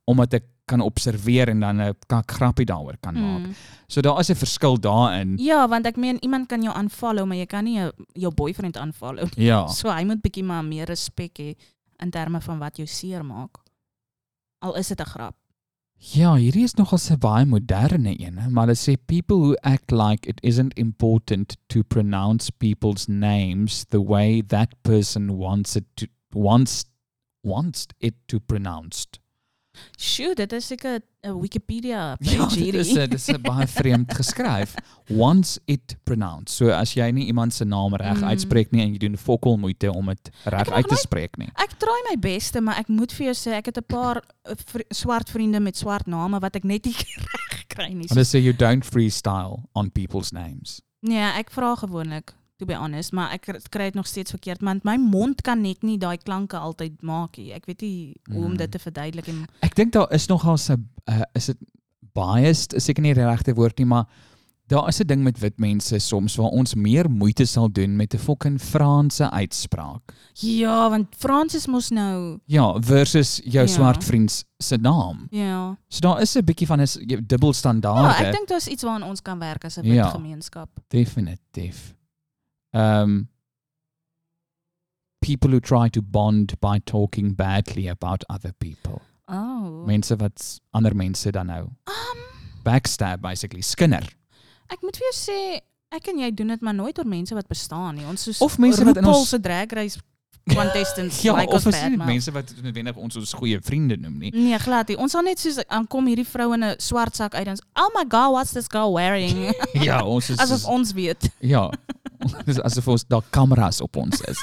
omdat ek kan observeer en dan 'n kak grappie daaroor kan maak. Mm. So daar is 'n verskil daarin. Ja, want ek meen iemand kan jou unfollow, maar jy kan nie jou, jou boyfriend unfollow. nie. Ja. So hy moet bietjie maar meer respek hê in terme van wat jou seer maak. Al is dit 'n grap. Ja, hierdie is nogal 'n baie moderne een, maar hulle sê people who act like it isn't important to pronounce people's names the way that person wants it to wants wants it to pronounced. Sjoe, dit is 'n Wikipedia page Ja, dit is 'n baie vreemd geskryf. Wants it pronounced. So as jy nie iemand se naam reg Mm. uitspreek nie en jy doen fokol moeite om dit reg uit te spreek nie. Ek try my beste, maar ek moet vir jou sê ek het 'n paar uh, vri swart vriende met swart name wat ek net nie reg kry nie. Hulle sê you don't freestyle on people's names. Nee, ek vra gewoonlik, to be honest, maar ek kry- dit nog steeds verkeerd want my mond kan net nie daai klanke altyd maak nie. Ek weet nie hoe om Mm. dit te verduidelik en Ek dink daar is nogal 'n uh, is dit biased, is seker nie die regte woord nie, maar daar is 'n ding met wit mense soms waar ons meer moeite sal doen met 'n fucking Franse uitspraak. ja, want Fransis mos nou Ja, versus jou Ja. swart vriend se naam. ja. So daar is 'n bietjie van 'n dubbelstandaarde. Ja, ek dink daar's iets waaraan ons kan werk as 'n wit Ja. gemeenskap. Definitief. Um people who try to bond by talking badly about other people. Oh. Mense wat ander mense dan nou Um, backstab basically, skinder. ek moet vir jou sê ek en jy doen dit maar nooit oor mense wat bestaan nie. Ons soos Of mense wat in ons- se drag race contestants Ja, like ons bad mouth. mense wat noodwendig ons ons goeie vriende noem nie. Nee, glad nie. Ons sal net soos aankom hierdie vrou in 'n swart sak uit en oh my god, what's this girl wearing? Ja, ons is Asof ons weet. ja. Dis asof ons daar kameras op ons is.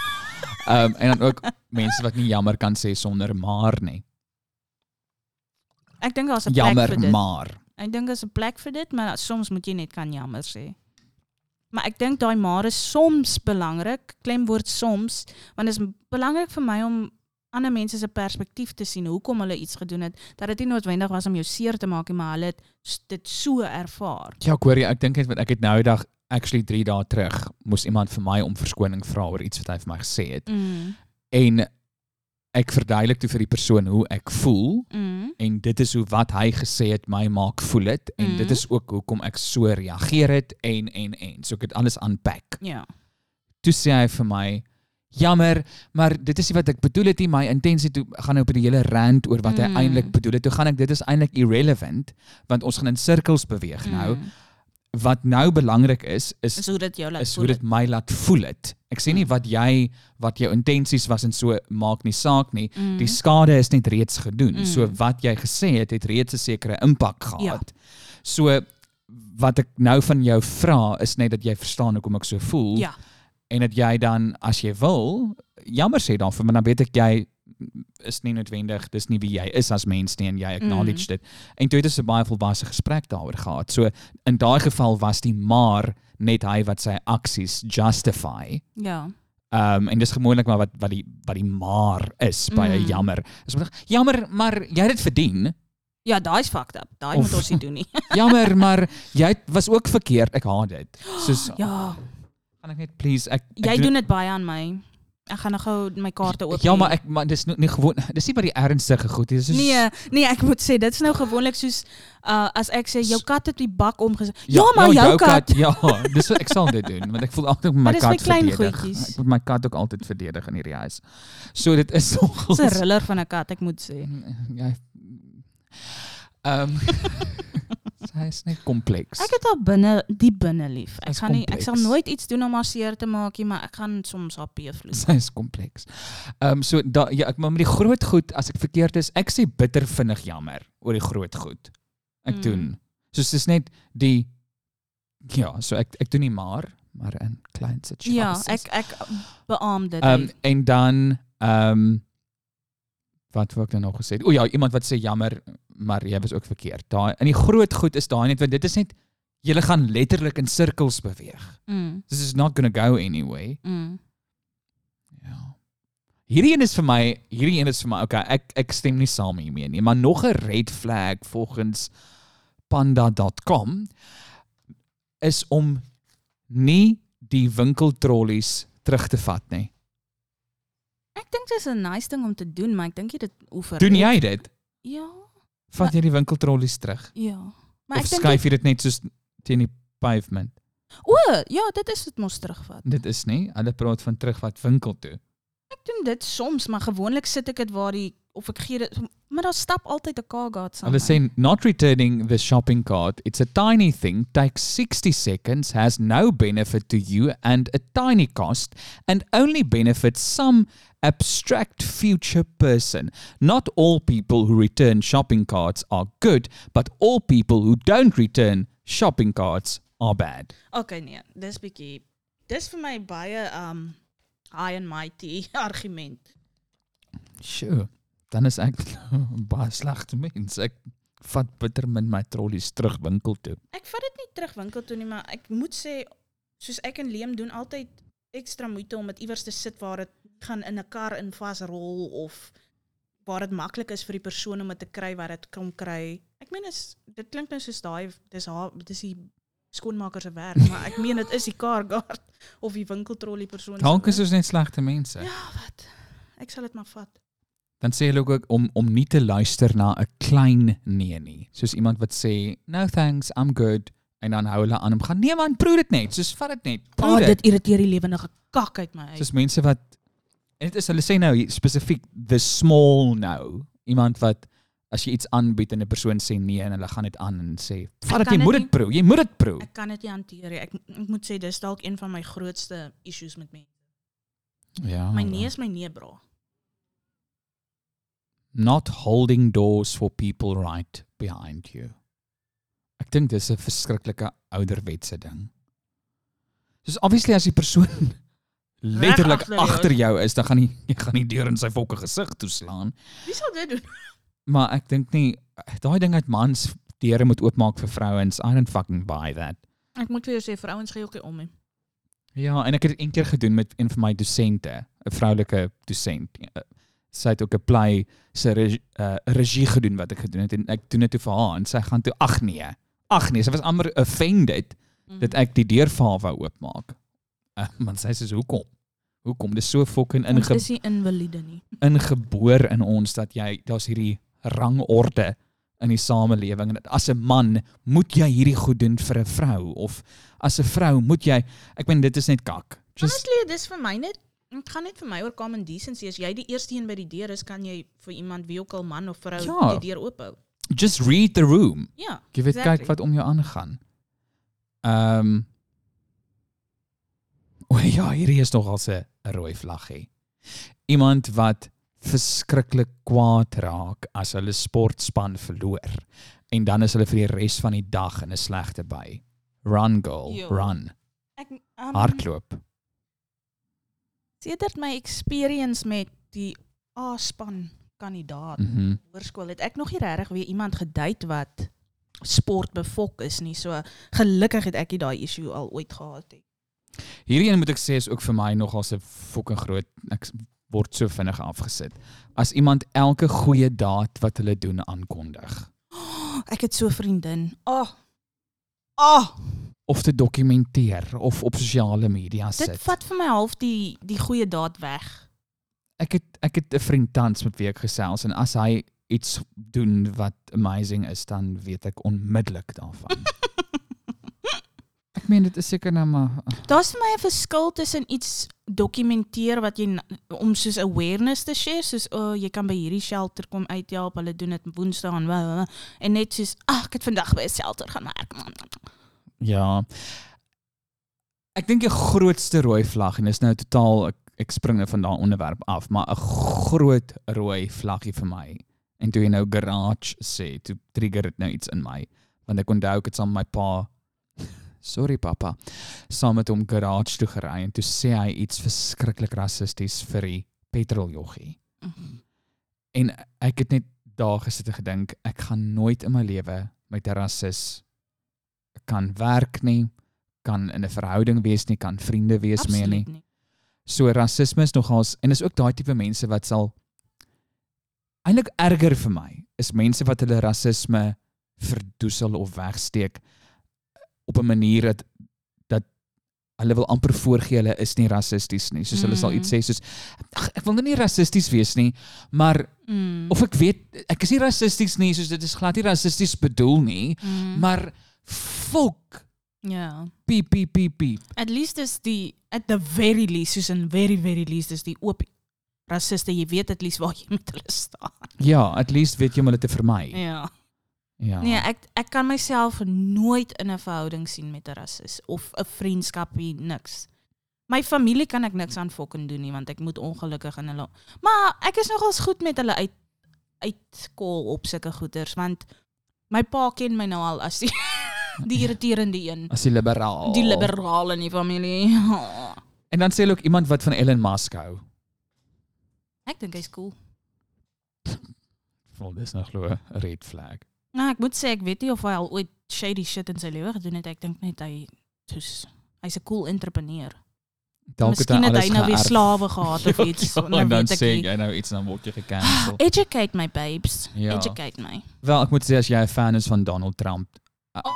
Ehm um, en dan ook mense wat nie jammer kan sê sonder maar nie. Ek dink daar's 'n plek Jammer vir dit. maar. Ek dink daar's 'n plek vir dit, maar soms moet jy net kan jammer sê. Maar ek dink daai maar is soms belangrik, klemwoord soms, want dit is belangrik vir my om ander mense se perspektief te sien hoekom hulle iets gedoen het dat dit nie noodwendig was om jou seer te maak nie maar hulle het dit so ervaar. Ja, ek hoor jy, ek dink net wat ek het nou die dag actually 3 dae terug moes iemand vir my om verskoning vra oor iets wat hy vir my gesê het. Mm. En ek verduidelik toe vir die persoon hoe ek voel Mm. en dit is hoe wat hy gesê het my maak voel het en dit is ook hoekom ek so reageer het en en en so ek het alles unpack. Ja. Toe sê hy vir my jammer, maar dit is nie wat ek bedoel het nie. My intensie toe gaan nou op die hele rant oor wat hy Mm. eintlik bedoel het. Toe gaan ek dit is eintlik irrelevant want ons gaan in sirkels beweeg nou. Mm. Wat nou belangrik is is Is hoe dit jou laat is hoe dit my laat voel het. Ek sê nie Mm. wat jy wat jou intensies was en so maak nie saak nie. Mm. Die skade is net reeds gedoen. Mm. So wat jy gesê het het reeds 'n sekere impak gehad. Ja. So wat ek nou van jou vra is net dat jy verstaan hoekom ek so voel Ja. en dat jy dan as jy wil jammer sê dan vir my dan weet ek jy is nie noodwendig dis nie wie jy is as mens nie en jy acknowledge Mm. dit. En toe het ons 'n baie volwasse gesprek daaroor gehad. So in daai geval was die maar net hy wat sy aksies justify. Ja. Ehm um, en dis gewoonlik maar wat wat die wat die maar is by 'n Mm. jammer. Is maar jammer, maar jy het dit verdien. Ja, daai's fucked up. Daai moet ons nie doen nie. Jammer, maar jy was ook verkeerd. Ek haat dit. Soos Ja. kan ek net please ek, ek Jy doen dit baie aan my. Ek gaan nou gou my kaarte oop. Ja, maar ek maar dis nou nie gewoon dis nie by die ernstige goed nie. Dis soos- Nee, nee, ek moet sê is nou gewoonlik soos uh as ek sê jou kat het die bak omgesit. Ja, Ja, maar jou kat. Ja, dis wat ek sal dit doen want ek voel altyd my Maar dis kat my klein verdedig. goedjies. Ek moet my kat ook altyd verdedig in hierdie huis. So dit is Dis 'n riller van 'n kat, ek moet sê. Ja. Ehm is net kompleks. Ek het haar binne die binne lief. Ek gaan nie ek sal nooit iets doen om haar seer te maak nie, maar ek gaan soms haar peevloed. Sy is kompleks. Ehm um, so da, ja, ek maar met die groot goed as ek verkeerd is, ek sê bitter vinnig jammer oor die groot goed. Ek Mm. doen. Soos dis net die ja, so ek ek doen nie maar, maar in klein situasies. Ja, ek ek beaam dit. Ehm um, en dan ehm um, wat wou ek nou nog gesê? O ja, iemand wat sê jammer, maar jy was ook verkeerd. Daai in die groot goed is daai net want dit is net jy gaan letterlik in sirkels beweeg. mm, This is not going to go anyway. mm. Ja. Hierdie een is vir my, hierdie een is vir my, okay, ek ek stem nie saam hiermee nie, maar nog 'n red flag volgens panda.com is om nie die winkeltrollies terug te vat nie. Ek dink dit is 'n nice ding om te doen, maar ek dink jy dit oefen. Doen jy dit? Ja. Vat jy die winkeltrollies terug? Ja. Maar of ek skuif jy dit net soos teen die pavement? O, ja, dit is dit mos terugvat. Dit is nie. Hulle praat van terugvat winkel toe. Ek doen dit soms, maar gewoonlik sit ek dit waar die of ek gee dit maar daar stap altyd 'n kagat saam. Hulle sê not returning the shopping cart. It's a tiny thing, takes 60 seconds, has no benefit to you and a tiny cost and only benefits some abstract future person. Not all people who return shopping carts are good, but all people who don't return shopping carts are bad. Okay, nee, dis bietjie dis vir my baie um high and mighty argument. Sure. Dan is ek 'n baie slegte mens. Ek vat bitter min my trollies terug winkel toe. Ek vat dit nie terug winkel toe nie, maar ek moet sê soos ek en Liam doen altyd ekstra moeite om dit iewers te sit waar dit gaan in 'n kar in vasrol of waar dit maklik is vir die persoon om dit te kry wat dit kom kry. Ek meen is dit klink nou soos daai dis haar dis die skoonmaker se werk, maar ek meen dit is die car guard of die winkeltrollie persoon. se Dalk is werk. ons net slegte mense. Ja, wat? Ek sal dit maar vat. Dan sê hulle ook om om nie te luister na 'n klein nee nie. Soos iemand wat sê, "No thanks, I'm good." En dan hou hulle aan om gaan, "Nee man, proe dit net." Soos vat dit net. Proe Oh, dit. dit irriteer die lewendige kak uit my uit. Soos mense wat en dit is hulle sê nou spesifiek the small no. Iemand wat as jy iets aanbied en 'n persoon sê nee en hulle gaan dit aan en sê, "Vat dit, jy moet dit proe. Jy moet dit proe." Ek kan dit nie hanteer nie. Ek, ek moet sê dis dalk een van my grootste issues met mense. Ja. My nee is my nee, bra. Not holding doors for people right behind you. Ek dink dis 'n verskriklike ouderwetse ding. Soos obviously as die persoon letterlik agter jou is. dan gaan hy jy gaan nie deur in sy fokke gesig toeslaan. Wie sal dit doen? Maar ek dink nie daai ding uit mans deure moet oopmaak vir vrouens. I don't fucking buy that. Ek moet vir jou sê vrouens gee ook nie om nie. Ja, en ek het dit een keer gedoen met een van my dosente, 'n vroulike dosent. Sy het ook 'n play se regie, uh, regie gedoen wat ek gedoen het en ek doen dit toe vir haar en sy gaan toe ag nee. Ag nee, sy was amper offended Mhm. dat ek die deur vir haar wou oopmaak. Uh, want sy sê hoekom? Hoekom? Dis so fucking Ons inge, is nie invalide nie. ingeboor in ons dat jy daar's hierdie rangorde in die samelewing en as 'n man moet jy hierdie goed doen vir 'n vrou of as 'n vrou moet jy ek meen dit is net kak. Just Honestly, dis vir my net dit gaan net vir my oor common decency. As jy die eerste een by die deur is, kan jy vir iemand wie ook al man of vrou Ja. die deur oophou. just read the room. Ja. Jy weet Exactly. kyk wat om jou aangaan. Ehm um, O ja, hierdie is nog al 'n rooi vlaggie. Iemand wat verskriklik kwaad raak as hulle sportspan verloor en dan is hulle vir die res van die dag in 'n slegte by. Run girl, Jo. run. Ek um, Hardloop. Sedert my experience met die A-span kandidaat. Mm hoërskool het ek nog nie regtig weer iemand gedate wat sport befok is nie. So gelukkig het ek nie daai issue al ooit gehad nie. Hierdie een moet ek sê is ook vir my nogal 'n fucking groot ek word so vinnig afgesit. As iemand elke goeie daad wat hulle doen aankondig Ek het so 'n vriendin. Oh. Oh, of te dokumenteer of op sosiale media dit sit. vat vir my half die die goeie daad weg. Ek het ek het 'n vriend tans met wie ek gesels en as hy iets doen wat amazing is dan weet ek onmiddellik daarvan. ek meen dit is seker nou maar Daar's vir my 'n verskil tussen iets dokumenteer wat jy om soos awareness te share, soos o, oh, jy kan by hierdie shelter kom uithelp, hulle doen dit Woensdae en net soos ag, ek het vandag by 'n shelter gaan werk. Ja. Ek dink die grootste rooi vlag en dis nou totaal ek, ek spring nou van daai onderwerp af, maar 'n groot rooi vlaggie vir my. En toe jy nou garage sê, toe trigger dit nou iets in my, want ek onthou ek het saam met my pa Sorry pappa. Saam met hom garage toe gery en toe sê hy iets verskriklik rassisties vir die petroljoggie. En ek het net daar gesit en gedink ek gaan nooit in my lewe met 'n rassis kan werk nie, kan in 'n verhouding wees nie, kan vriende wees mee nie. nie. So rasisme is nogals en is ook daai tipe mense wat sal eintlik erger vir my is mense wat hulle rasisme verdoesel of wegsteek op 'n manier dat dat hulle wil amper voorgee hulle is nie rassisties nie. Soos hulle sal Mm. iets sê soos ag ek wil nou nie rassisties wees nie, maar Mm. of ek weet ek is nie rassisties nie, soos dit is glad nie rassisties bedoel nie, Mm. maar fok ja. piep piep piep piep. At least is die at the very least, soos in very very least is die oop rassiste, jy weet at least waar jy met hulle staan. Ja, at least weet jy om hulle te vermy. Ja. Ja. Nee, ek ek kan myself nooit in 'n verhouding sien met 'n rassis of 'n vriendskapie niks. My familie kan ek niks aan fucking doen nie want ek moet ongelukkig in hulle. Maar ek is nogals goed met hulle uit uitkol op sulke goeters want my pa ken my nou al as die die irriterende een. As die liberaal. Die liberaal in die familie. En dan sê hulle ook iemand wat van Elon Musk hou. Ek dink hy's cool. Vol dis nog glo 'n red flag. Nou, ek moet sê ek weet nie of hy al ooit shady shit in sy lewe gedoen het. Ek dink net hy soos hy's 'n cool entrepreneur. Dalk het alles hy nou weer slawe gehad of iets. Ja, nou en dan sê jy nou iets dan word jy gecancel. Educate my babes. Ja. Educate my. Wel, ek moet sê as jy 'n fan is van Donald Trump, Oh,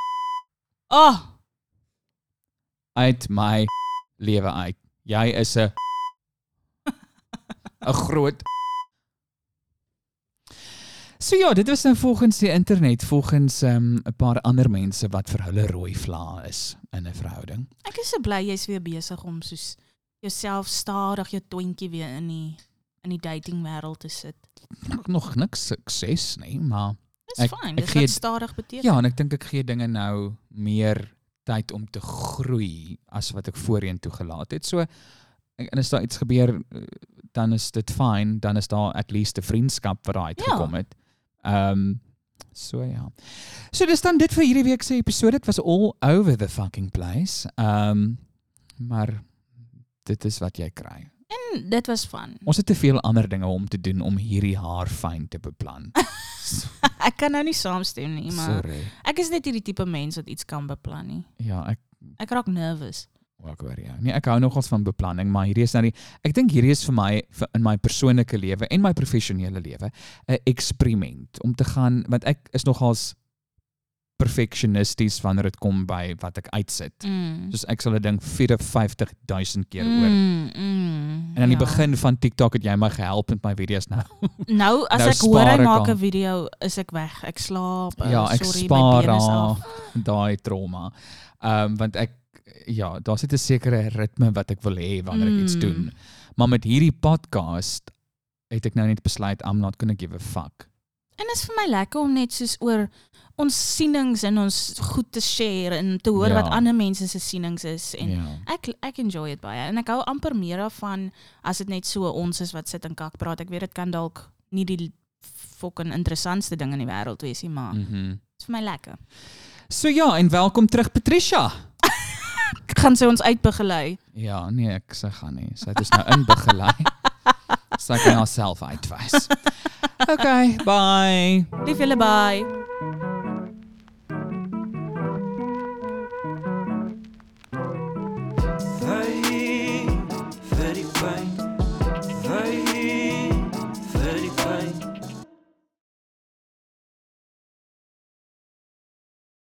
uit my lewe uit. Jy is 'n 'n groot So ja, dit was nou volgens die internet, volgens ehm, 'n paar ander mense wat vir hulle rooi vla is in 'n verhouding. ek is so bly jy's weer besig om soos jouself stadig jou twintjie weer in die in die dating wêreld te sit. Nog niks sukses nie, maar Dis Ek- fyn. ek Dis wat stadig beteken. ja, en ek dink ek gee dinge nou meer tyd om te groei as wat ek voorheen toegelaat het. So en as daar iets gebeur, eh, dan is dit fyn, dan is daar at least 'n vriendskap wat daar uitgekom het. Ehm so ja. So dis dan dit vir hierdie week se episode. Dit was all over the fucking place. Ehm maar dit is wat jy kry. En dit was fun. Ons het te veel ander dinge om te doen om hierdie haar fyn te beplan. Ek kan nou nie saamstem nie, maar Sorry. ek is net hierdie tipe mens wat iets kan beplan nie. Ja, ek Ek raak nervous. Ook hoor ja. Nee, ek hou nogals van beplanning, maar hierdie is nou die ek dink hierdie is vir my vir in my persoonlike lewe en my professionele lewe 'n eksperiment om te gaan want ek is nogals perfeksionisties wanneer dit kom by wat ek uitsit. Mm. Soos ek sal 'n ding 54000 keer. Mm, mm, En aan die ja. begin van TikTok het jy my gehelp met my video's nou. Nou as Nou ek hoor hy ek maak. 'n video, is ek weg. Ek slaap. uh, ja, ek sorry, my spaar daai trauma. Ehm um, want ek ja, daar's net 'n sekere ritme wat ek wil hê wanneer ek iets Mm. doen. Maar met hierdie podcast het ek nou net besluit I'm not going to give a fuck. En dit is vir my lekker om net soos oor ons sienings en ons goed te share en te hoor Ja. wat ander mense se sienings is en ja. ek ek enjoy dit baie en ek hou amper meer daarvan as dit net so ons is wat sit en kak praat. Ek weet dit kan dalk nie die fucking interessantste ding in die wêreld wees nie, maar dit Mhm. is vir my lekker. So ja, en welkom terug Patricia. Gaan sy ons uitbegelei? Ja, nee, ek sê gaan nie. Sy het ons nou inbegelei. Sy kan haarself uitwys. Okay, bye. Lief julle bye.